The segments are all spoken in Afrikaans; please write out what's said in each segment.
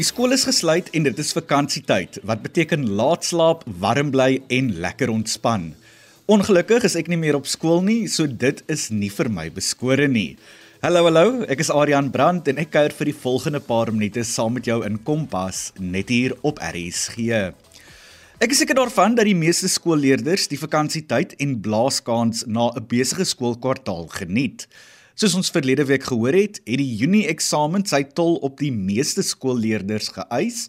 Die skool is gesluit en dit is vakansietyd, wat beteken laat slaap, warm bly en lekker ontspan. Ongelukkig is ek nie meer op skool nie, so dit is nie vir my beskore nie. Hallo hallo, ek is Adrian Brandt en ek kuier vir die volgende paar minute saam met jou in Kompas net hier op RSG. Ek is seker daarvan dat die meeste skoolleerders die vakansietyd en blaaskans na 'n besige skoolkwartaal geniet. Soos ons verlede week gehoor het, het die Junie eksamen sy tol op die meeste skoolleerders geëis,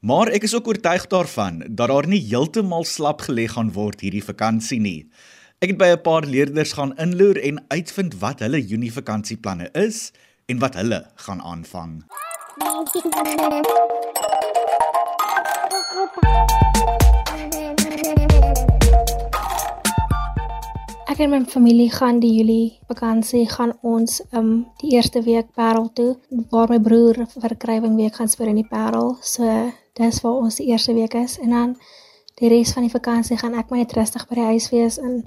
maar ek is ook oortuig daarvan dat daar nie heeltemal slap gelê gaan word hierdie vakansie nie. Ek het by 'n paar leerders gaan inloer en uitvind wat hulle Junie vakansieplanne is en wat hulle gaan aanvang. Ek en my familie gaan die Julie vakansie gaan ons um die eerste week Parel toe waar my broer verkrywing week gaan speel in die Parel. So dis waar ons die eerste week is en dan die res van die vakansie gaan ek maar net rustig by die huis wees en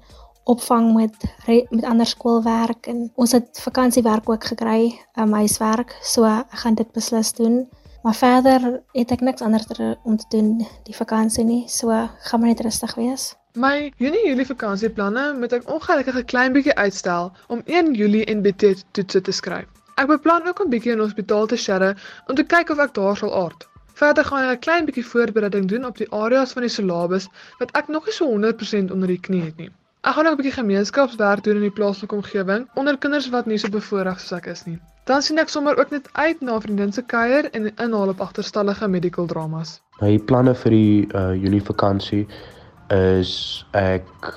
opvang met met ander skoolwerk en ons het vakansiewerk ook gekry, um huiswerk. So ek gaan dit beslis doen. Maar verder het ek niks anders om te doen die vakansie nie. So gaan maar net rustig wees. My Junie-Julie vakansieplanne moet ek ongelukkig 'n klein bietjie uitstel om 1 Julie en BT toetse te skryf. Ek beplan ook 'n bietjie in hospitaal te sjerre om te kyk of ek daar sal aard. Verder gaan ek 'n klein bietjie voorbereiding doen op die areas van die syllabus wat ek nog nie so 100% onder die knie het nie. Ek gaan ook 'n bietjie gemeenskapswerk doen in die plaaslike omgewing onder kinders wat nie so bevoorreg soos ek is nie. Dan sien ek sommer ook net uit na vriendin se kuier en inhaal op agterstallige medical dramas. My planne vir die uh, Junie vakansie is ek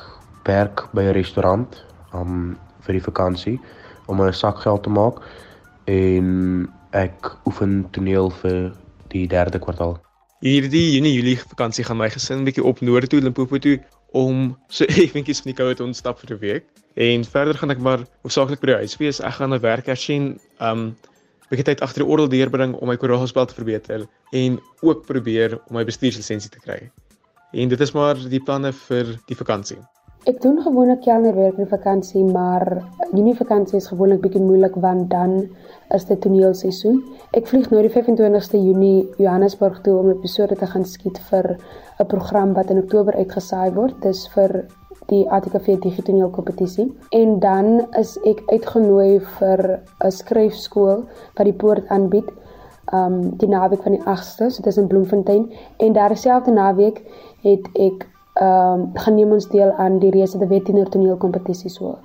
werk by 'n restaurant um vir die vakansie om 'n sakgeld te maak en ek oefen toneel vir die derde kwartaal. Hierdie Junie Julie vakansie gaan my gesin 'n bietjie op noord toe Limpopo toe om so effentjies van die koue te ontstap vir 'n week. En verder gaan ek maar hoofsaaklik by die huis wees. Ek gaan 'n werk hersien, um bietjie tyd agter die oordeel deurbring om my koraalspel te verbeter en ook probeer om my bestuurslisensie te kry. En dit is maar die planne vir die vakansie. Ek doen gewoonlik kelnerwerk in vakansie, maar Junie vakansie is gewoonlik bietjie moeilik want dan is dit toneelseisoen. Ek vlieg nou die 25ste Junie Johannesburg toe om 'n episode te gaan skiet vir 'n program wat in Oktober uitgesaai word. Dis vir die ATKV digitooneel kompetisie. En dan is ek uitgenooi vir 'n skryfskool wat die poort aanbied um die naweek van die 8ste, so dit is in Bloemfontein en daar dieselfde naweek het ek ehm um, geneem ons deel aan die Reese de Wettiner toneelkompetisie so.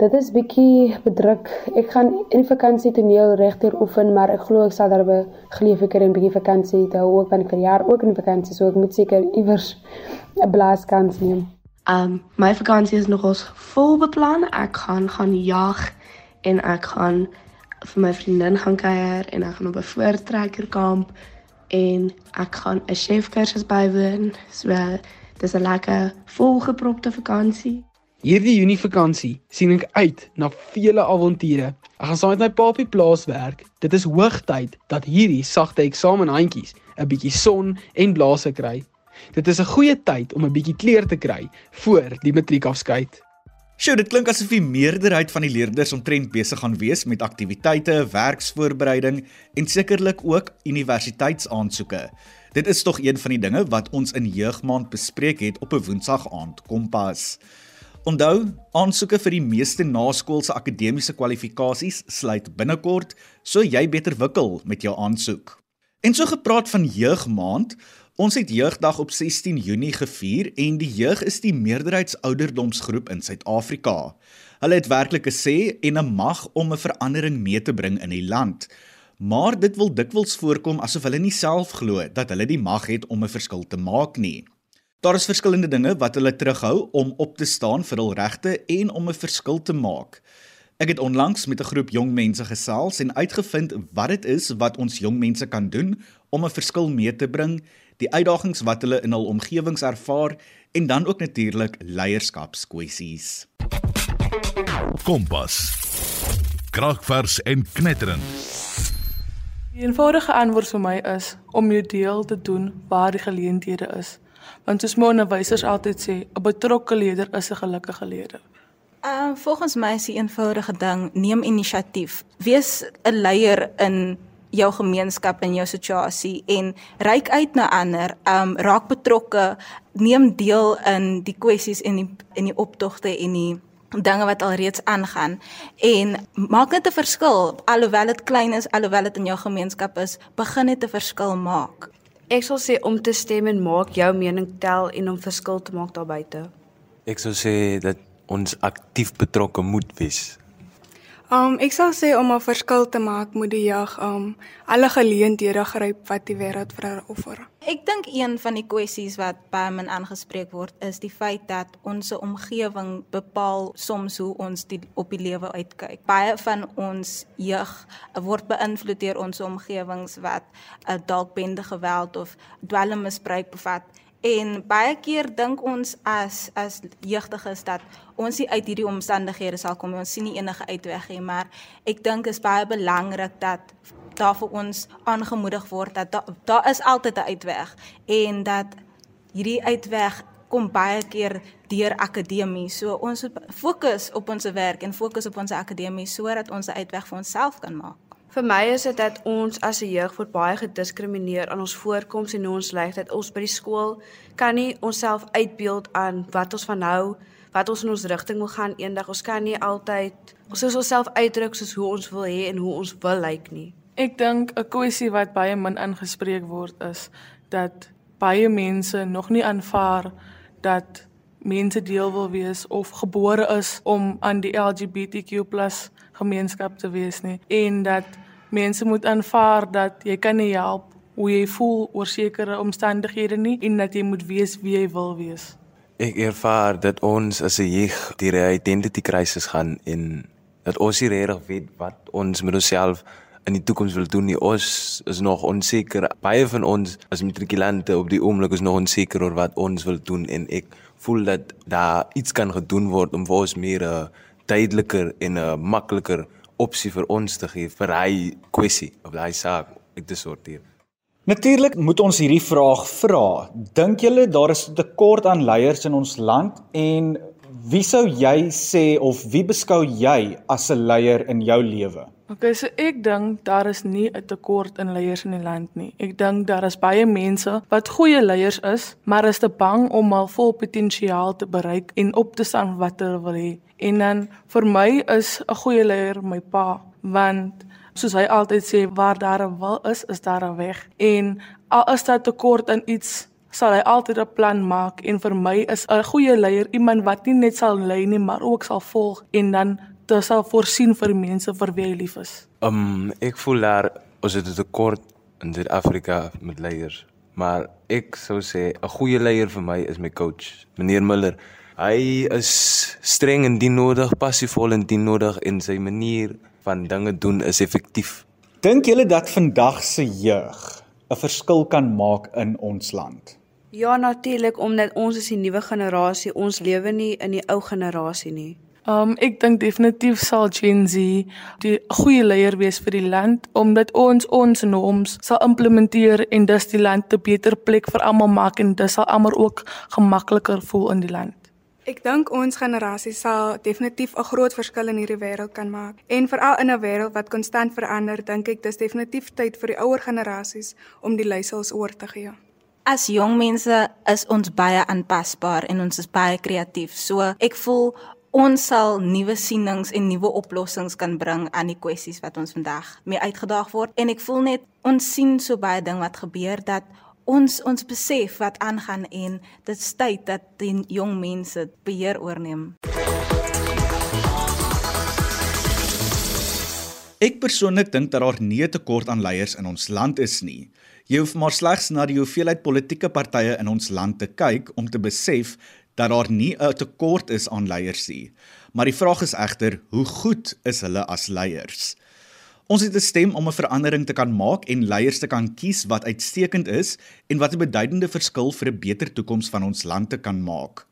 Dit is bietjie bedruk. Ek gaan in vakansie toneel regter oefen, maar ek glo ek sal daar 'n geleef ek 'n bietjie vakansie hou ook van vir jaar ook in vakansie, so ek moet seker iewers 'n blaaskans neem. Um my vakansie is nogals vol beplan. Ek gaan gaan jag en ek gaan vir my vriendin gaan kuier en ek gaan op 'n voortrekkerkamp en ek gaan 'n chefkursus bywoon. So dis 'n lekker volgepropte vakansie. Hierdie Junie vakansie sien ek uit na vele avonture. Ek gaan saam met my papie plaas werk. Dit is hoogtyd dat hierdie sagte eksamenhandjies 'n bietjie son en blaase kry. Dit is 'n goeie tyd om 'n bietjie kleur te kry voor die matriekafskeid. Sjoe, dit klink asof die meerderheid van die leerders omtrent besig gaan wees met aktiwiteite, werksvoorbereiding en sekerlik ook universiteitsaansoeke. Dit is tog een van die dinge wat ons in jeugmaand bespreek het op 'n Woensdag aand Kompas. Onthou, aansoeke vir die meeste naskoolse akademiese kwalifikasies sluit binnekort, so jy beter wikkel met jou aansoek. En so gepraat van jeugmaand, Ons het jeugdag op 16 Junie gevier en die jeug is die meerderheidsouderdomsgroep in Suid-Afrika. Hulle het werklik 'n sê en 'n mag om 'n verandering mee te bring in die land. Maar dit wil dikwels voorkom asof hulle nie self glo dat hulle die mag het om 'n verskil te maak nie. Daar is verskillende dinge wat hulle terughou om op te staan vir hul regte en om 'n verskil te maak. Ek het onlangs met 'n groep jong mense gesels en uitgevind wat dit is wat ons jong mense kan doen om 'n verskil mee te bring die uitdagings wat hulle in hul omgewings ervaar en dan ook natuurlik leierskapskwessies. Kompas. Kragvers en knetterend. Die eenvoudige antwoord vir my is om jou deel te doen waar die geleenthede is. Want soos my onderwysers altyd sê, 'n betrokke leier is 'n gelukkige leier. Uh volgens my is die eenvoudige ding, neem inisiatief. Wees 'n leier in jou gemeenskap en jou situasie en reik uit na ander, um raak betrokke, neem deel in die kwessies en die in die optogte en die dinge wat alreeds aangaan. En maak net 'n verskil alhoewel dit klein is alhoewel dit in jou gemeenskap is begin net 'n verskil maak. Ek sal sê om te stem en maak jou mening tel en om verskil te maak daar buite. Ek sal sê dat ons aktief betrokke moet wees Um ek sal sê om 'n verskil te maak moet die jag um alle geleenthede gryp wat die wêreld vir haar offer. Ek dink een van die kwessies wat baie min aangespreek word is die feit dat ons omgewing bepaal soms hoe ons die, op die lewe uitkyk. Baie van ons jeug word beïnvloed deur ons omgewings wat 'n dalk bende geweld of dwelmmisbruik bevat En baie keer dink ons as as jeugdiges dat ons nie uit hierdie omstandighede sal kom nie. Ons sien nie enige uitweg nie, maar ek dink is baie belangrik dat daar vir ons aangemoedig word dat daar daar is altyd 'n uitweg en dat hierdie uitweg kom baie keer deur akademie. So ons fokus op ons werk en fokus op ons akademie sodat ons 'n uitweg vir onsself kan maak. Vir my is dit dat ons as 'n jeug word baie gediskrimineer aan ons voorkoms en ons lyk dat ons by die skool kan nie onsself uitbeeld aan wat ons van nou, wat ons in ons rigting wil gaan eendag. Ons kan nie altyd ons soos onsself uitdruk soos hoe ons wil hê en hoe ons wil lyk nie. Ek dink 'n kwessie wat baie min aangespreek word is dat baie mense nog nie aanvaar dat mense deel wil wees of gebore is om aan die LGBTQ+ gemeenskap te wees nie en dat mense moet aanvaar dat jy kan nie help hoe jy voel oor sekere omstandighede nie en dat jy moet wees wie jy wil wees. Ek ervaar dat ons as 'n jeug deur 'n identity crisis gaan en dat ons nie regtig weet wat ons met onsself in die toekoms wil doen nie. Ons is nog onseker. Baie van ons as matrikulante op die oomblik is nog onseker oor wat ons wil doen en ek voel dat daar iets kan gedoen word om vir ons meer 'n uh, duideliker en 'n uh, makliker opsie vir ons te gee vir hy kwessie of hy saak ek te sorteer. Natuurlik moet ons hierdie vraag vra. Dink julle daar is 'n tekort aan leiers in ons land en wie sou jy sê of wie beskou jy as 'n leier in jou lewe? Okay, so ek dink daar is nie 'n tekort in leiers in die land nie. Ek dink daar is baie mense wat goeie leiers is, maar is te bang om al vol potensiaal te bereik en op te staan wat hulle wil hê. En dan vir my is 'n goeie leier my pa, want soos hy altyd sê, waar daar 'n wil is, is daar 'n weg. En al is daar tekort in iets sal hy altyd 'n plan maak en vir my is 'n goeie leier iemand wat nie net sal lei nie maar ook sal volg en dan te sal voorsien vir mense vir wie hy lief is. Um ek voel daar ons het 'n tekort in Suid-Afrika met leiers, maar ek sou sê 'n goeie leier vir my is my coach, meneer Miller. Hy is streng en dien nodig, passievol en dien nodig en sy manier van dinge doen is effektief. Dink julle dat vandag se jeug 'n verskil kan maak in ons land? Ja, natuurlik omdat ons is die nuwe generasie, ons lewe nie in die ou generasie nie. Um ek dink definitief sal Gen Z die goeie leier wees vir die land omdat ons ons norms sal implementeer en dus die land 'n beter plek vir almal maak en dit sal almal ook gemakliker voel in die land. Ek dink ons generasie sal definitief 'n groot verskil in hierdie wêreld kan maak. En veral in 'n wêreld wat konstant verander, dink ek dis definitief tyd vir die ouer generasies om die leiersels oor te gee. As jong mense is ons baie aanpasbaar en ons is baie kreatief. So ek voel ons sal nuwe sienings en nuwe oplossings kan bring aan die kwessies wat ons vandag mee uitgedaag word en ek voel net ons sien so baie ding wat gebeur dat ons ons besef wat aangaan en dit tyd dat die jong mense beheer oorneem. Ek persoonlik dink dat daar nie tekort aan leiers in ons land is nie. Jy hoef maar slegs na die hoeveelheid politieke partye in ons land te kyk om te besef dat daar nie 'n tekort is aan leiers nie. Maar die vraag is egter, hoe goed is hulle as leiers? Ons het 'n stem om 'n verandering te kan maak en leiers te kan kies wat uitstekend is en wat 'n beduidende verskil vir 'n beter toekoms van ons land te kan maak.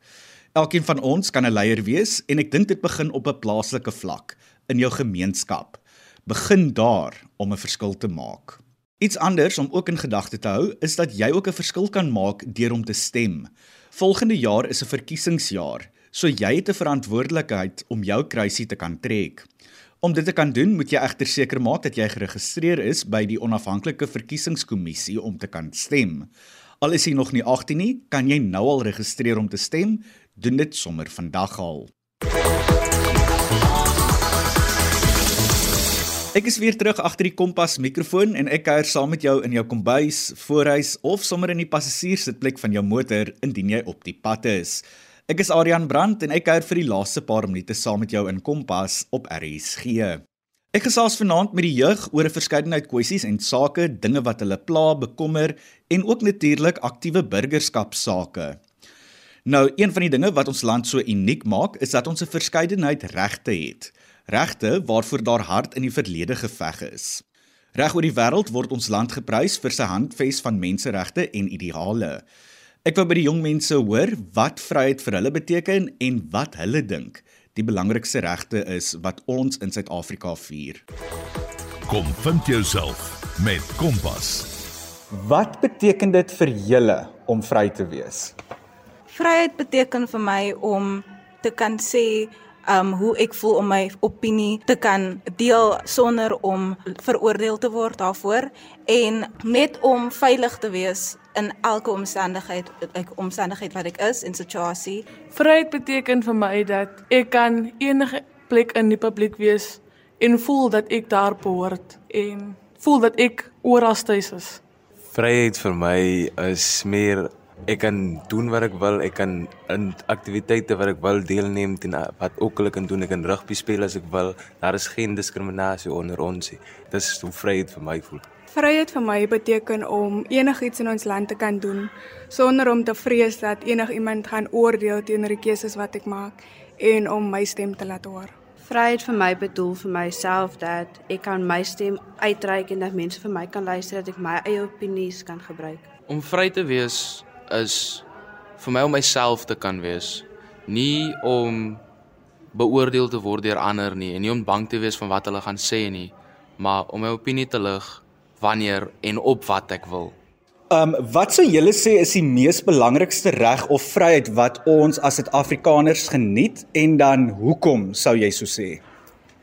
Elkeen van ons kan 'n leier wees en ek dink dit begin op 'n plaaslike vlak in jou gemeenskap. Begin daar om 'n verskil te maak. Iets anders om ook in gedagte te hou is dat jy ook 'n verskil kan maak deur om te stem. Volgende jaar is 'n verkiesingsjaar, so jy het 'n verantwoordelikheid om jou kruisie te kan trek. Om dit te kan doen, moet jy egter seker maak dat jy geregistreer is by die onafhanklike verkiesingskommissie om te kan stem. Al is jy nog nie 18 nie, kan jy nou al registreer om te stem. Doen dit sommer vandag al. Ek is weer terug agter die kompas mikrofoon en ek kuier saam met jou in jou kombuis, voorhuis of sommer in die passasierssitplek van jou motor indien jy op die pad is. Ek is Adrian Brandt en ek kuier vir die laaste paar minute saam met jou in Kompas op RSG. Ek gesels vanaand met die jeug oor 'n verskeidenheid kwessies en sake, dinge wat hulle pla, bekommer en ook natuurlik aktiewe burgerskapsake. Nou, een van die dinge wat ons land so uniek maak, is dat ons 'n verskeidenheid regte het. Regte waarvoor daar hard in die verlede geveg is. Reg oor die wêreld word ons land geprys vir sy handves van menseregte en ideale. Ek wil by die jong mense hoor wat vryheid vir hulle beteken en wat hulle dink die belangrikste regte is wat ons in Suid-Afrika vier. Kom vind jouself met Kompas. Wat beteken dit vir julle om vry te wees? Vryheid beteken vir my om te kan sê um hoe ek voel om my opinie te kan deel sonder om veroordeel te word daarvoor en net om veilig te wees in elke omstandigheid ek omstandigheid wat ek is in situasie. Vryheid beteken vir my dat ek kan enige plek in die publiek wees en voel dat ek daar behoort en voel dat ek oral tuis is. Vryheid vir my is meer ek kan doen wat ek wil, ek kan in aktiwiteite wat ek wil deelneem en wat ook al ek kan doen, ek kan rugby speel as ek wil. Daar is geen diskriminasie onder ons nie. Dis hoe vryheid vir my voel. Vryheid vir my beteken om enigiets in ons land te kan doen sonder om te vrees dat enigiemand gaan oordeel teenoor die keuses wat ek maak en om my stem te laat hoor. Vryheid vir my bedoel vir myself dat ek kan my stem uitreik en dat mense vir my kan luister dat ek my eie opinies kan gebruik. Om vry te wees is vir my om myself te kan wees, nie om beoordeel te word deur ander nie en nie om bang te wees van wat hulle gaan sê nie, maar om my opinie te lig wanneer en op wat ek wil. Um wat sou julle sê is die mees belangrikste reg of vryheid wat ons as Suid-Afrikaners geniet en dan hoekom sou jy so sê?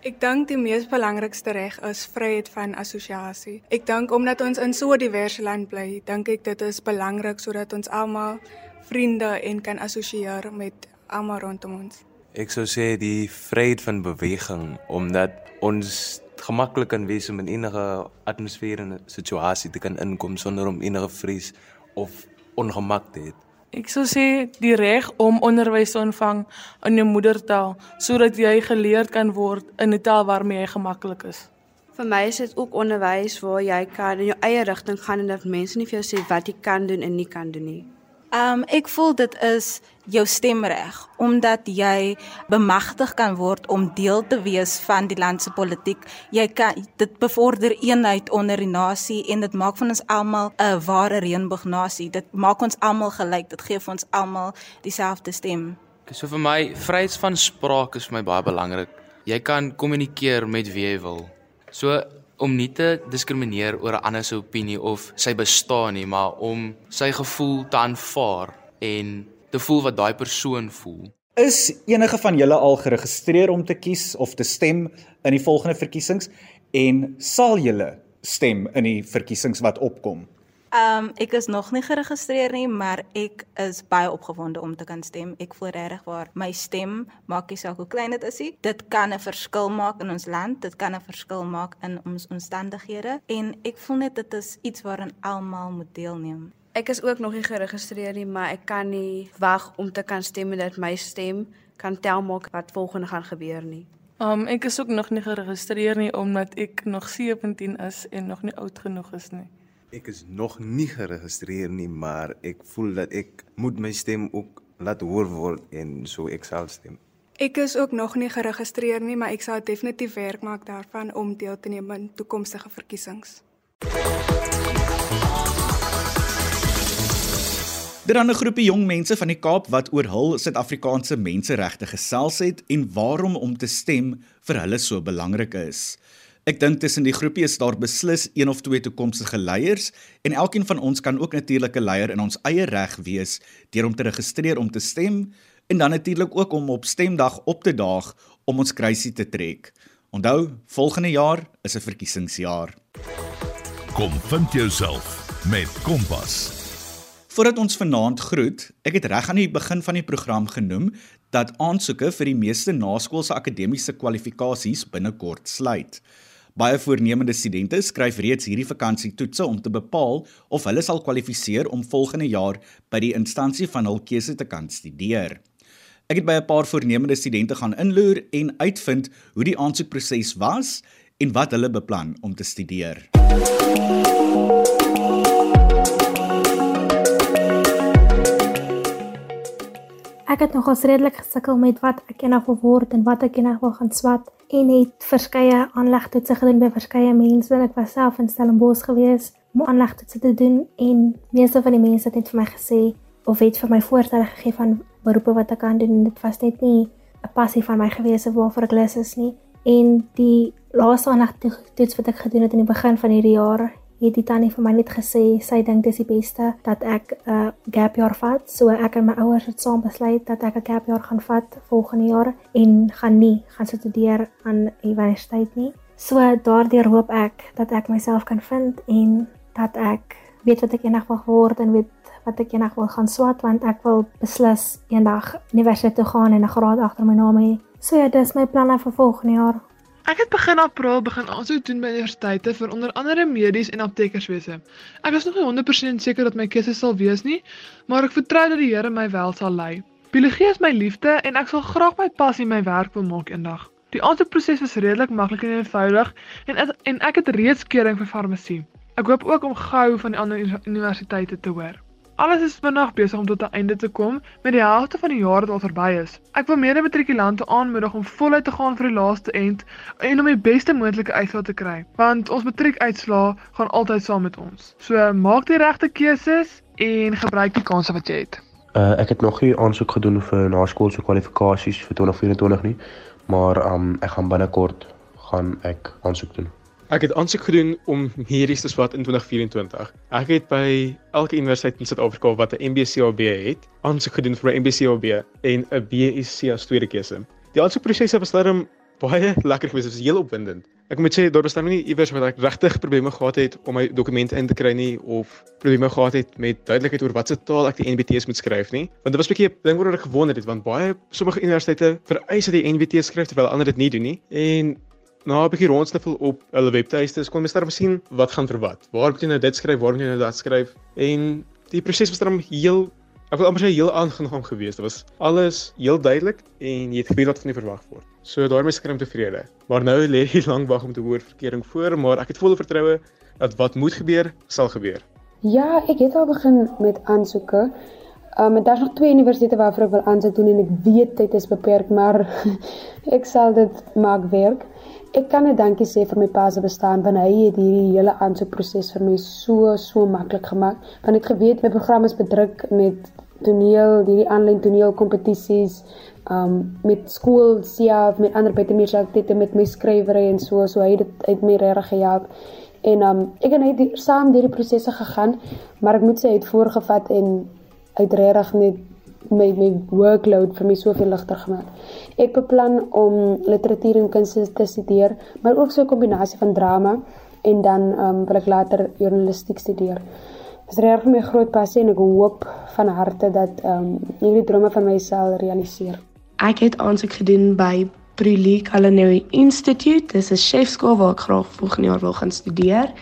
Ek dink die mees belangrikste reg is vryheid van assosiasie. Ek dink omdat ons in so 'n diverse land bly, dink ek dit is belangrik sodat ons almal vriende en kan assosieer met almal rondom ons. Ek sou sê die vryheid van beweging omdat ons gemaklik kan wees om in enige atmosfeer en situasie te kan inkom sonder om enige vrees of ongemak te hê. Ek sou sê die reg om onderwys te ontvang in jou moedertaal sodat jy geleerd kan word in 'n taal waarmee jy gemaklik is. Vir my is dit ook onderwys waar jy kan in jou eie rigting gaan en dat mense nie vir jou sê wat jy kan doen en nie kan doen nie. Um ek voel dit is jou stemreg omdat jy bemagtig kan word om deel te wees van die land se politiek. Jy kan dit bevorder eenheid onder die nasie en dit maak van ons almal 'n ware reënboognasie. Dit maak ons almal gelyk. Dit gee vir ons almal dieselfde stem. So vir my vryheid van spraak is vir my baie belangrik. Jy kan kommunikeer met wie jy wil. So om nie te diskrimineer oor 'n ander se opinie of sy bestaan nie, maar om sy gevoel te aanvaar en te voel wat daai persoon voel. Is enige van julle al geregistreer om te kies of te stem in die volgende verkiesings en sal julle stem in die verkiesings wat opkom? Um ek is nog nie geregistreer nie, maar ek is baie opgewonde om te kan stem. Ek voel regtig waar my stem maak nie saak hoe klein dit is nie. Dit kan 'n verskil maak in ons land, dit kan 'n verskil maak in ons omstandighede en ek voel net dit is iets waaraan almal moet deelneem. Ek is ook nog nie geregistreer nie, maar ek kan nie wag om te kan stem en dat my stem kan tel maak wat volgende gaan gebeur nie. Um ek is ook nog nie geregistreer nie omdat ek nog 17 is en nog nie oud genoeg is nie. Ek is nog nie geregistreer nie, maar ek voel dat ek moet my stem ook laat hoor word en so ek sal stem. Ek is ook nog nie geregistreer nie, maar ek sal definitief werk maak daarvan om deel te neem aan toekomstige verkiesings. Daar is 'n groepie jong mense van die Kaap wat oor hul Suid-Afrikaanse menseregte gesels het en waarom om te stem vir hulle so belangrik is. Ek dink tussen die groepie is daar beslis een of twee toekomstige leiers en elkeen van ons kan ook natuurlik 'n leier in ons eie reg wees deur om te registreer om te stem en dan natuurlik ook om op stemdag op te daag om ons kruisie te trek. Onthou, volgende jaar is 'n verkiesingsjaar. Kom vind jouself met Kompas. Voordat ons vanaand groet, ek het reg aan die begin van die program genoem dat aansoeke vir die meeste naskoolse akademiese kwalifikasies binnekort sluit. Baie voornemende studente skryf reeds hierdie vakansietoetse om te bepaal of hulle sal kwalifiseer om volgende jaar by die instansie van hul keuse te kan studeer. Ek het by 'n paar voornemende studente gaan inloer en uitvind hoe die aansoekproses was en wat hulle beplan om te studeer. Ek het nogals redelik gesukkel met wat ek eendag wil word en wat ek eendag wil gaan swat en het verskeie aanlegtoetse gedoen by verskeie mense. Ek was self in Stellenbosch gewees om aanlegtoetse te doen en meeste van die mense het net vir my gesê of het vir my voorstelle gegee van beroepe wat ek kan doen en dit was net nie 'n passie van my gewees of waarvoor ek lus is nie. En die laaste aanlegtoets wat ek gedoen het in die begin van hierdie jaar het die tannie vir my net gesê sy dink dis die beste dat ek 'n uh, gap jaar vat. So ek en my ouers het saam besluit dat ek 'n gap jaar gaan vat volgende jaar en gaan nie gaan studeer aan universiteit nie. So daardeur hoop ek dat ek myself kan vind en dat ek weet wat ek eendag wil word en weet wat ek eendag wil gaan swat want ek wil beslis eendag universiteit toe gaan en 'n graad agter my naam hê. So ja, dis my planne vir volgende jaar. Ek het begin April begin aansoek doen by universiteite vir onder andere medies en aptekerswese. Ek is nog nie 100% seker dat my keuse sal wees nie, maar ek vertrou dat die Here my wel sal lei. Biologie is my liefde en ek sal graag my passie my werk wil maak eendag. Die aansoekproses is redelik maklik en eenvoudig en en ek het reeds keuring vir farmasie. Ek hoop ook om gou van die ander universiteite te hoor. Alles is vinnig besig om tot 'n einde te kom met die helfte van die jaar wat al verby is. Ek wil mede-matrikulante aanmoedig om voluit te gaan vir die laaste end en om die beste moontlike uitslae te kry, want ons matriekuitslae gaan altyd saam met ons. So maak die regte keuses en gebruik die kanse wat jy het. Uh, ek het nog nie aansoek gedoen vir naskoolse kwalifikasies vir 2024 nie, maar um, ek gaan binnekort gaan ek aansoek doen. Ek het aansoek gedoen om medies te swat in 2024. Ek het by elke universiteit in Suid-Afrika wat 'n MBCAB het, aansoek gedoen vir 'n MBCAB en 'n BSc as tweede keuse. Die aansoekproses was daarom baie lekker geweest, was heel opwindend. Ek moet sê daar was dan nie iewers wat ek regtig probleme gehad het om my dokumente in te kry nie of probleme gehad het met duidelikheid oor watse taal ek die NBT's moet skryf nie. Want dit was 'n bietjie ding waaroor ek gewonder het want baie sommige universiteite vereis dat die NBT skryf terwyl ander dit nie doen nie. En na 'n bietjie rondsniffel op hulle webtuiste, kon mens darm sien wat gaan vir wat. Waar moet jy nou dit skryf, waar moet jy nou dat skryf? En die proses was darm heel ek wil amper sê heel aangenaam geweest. Dit was alles heel duidelik en jy het geweet wat van jou verwag word. So daarmee reg tevrede. Maar nou lê hier lank wag om te hoor verkering voor, maar ek het volle vertroue dat wat moet gebeur, sal gebeur. Ja, ek het al begin met aansoeke. Um daar's nog twee universiteite waarvoor ek wil aansoek doen en ek weet dit is beperk, maar ek sal dit maak werk. Ek kan net dankie sê vir my pa se bestaan want hy het hierdie hele aansoekproses vir my so so maklik gemaak. Want ek geweet my program is bedruk met toneel, hierdie aanlyn toneelkompetisies, um met skool self, met ander meer aktiwiteite met my skrywery en so, so hy het dit uit my regtig gehelp. En um ek en hy het saam deur die prosesse gegaan, maar ek moet sê hy het voorgevat en uit regtig net my my workload vir my soveel ligter gemaak. Ek beplan om literatuur en kunste te studeer, maar ook so 'n kombinasie van drama en dan um, wil ek later journalistiek studeer. Dit is regtig my groot passie en ek hoop van harte dat ehm um, hierdie drome van my sal realiseer. Ek het aansoek gedoen by Pruli Culinary Institute. Dis 'n chefskool waar ek graag volgende jaar wil gaan studeer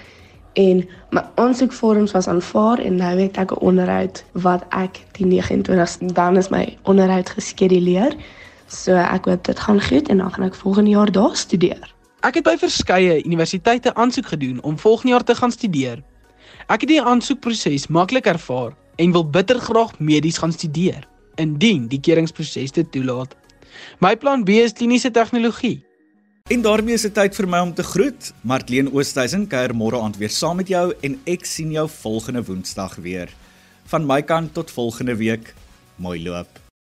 en my aansoekvorms was aanvaar en nou het ek 'n onderhoud wat ek die 29ste dan is my onderhoud geskeduleer. So ek hoop dit gaan goed en dan gaan ek volgende jaar daar studeer. Ek het by verskeie universiteite aansoek gedoen om volgende jaar te gaan studeer. Ek het die aansoekproses maklik ervaar en wil bitter graag medies gaan studeer indien die keuringsproses dit toelaat. My plan B is kliniese tegnologie. En daarmee is dit tyd vir my om te groet. Martleen Oosthuizen kuier môre aand weer saam met jou en ek sien jou volgende Woensdag weer. Van my kant tot volgende week. Mooi loop.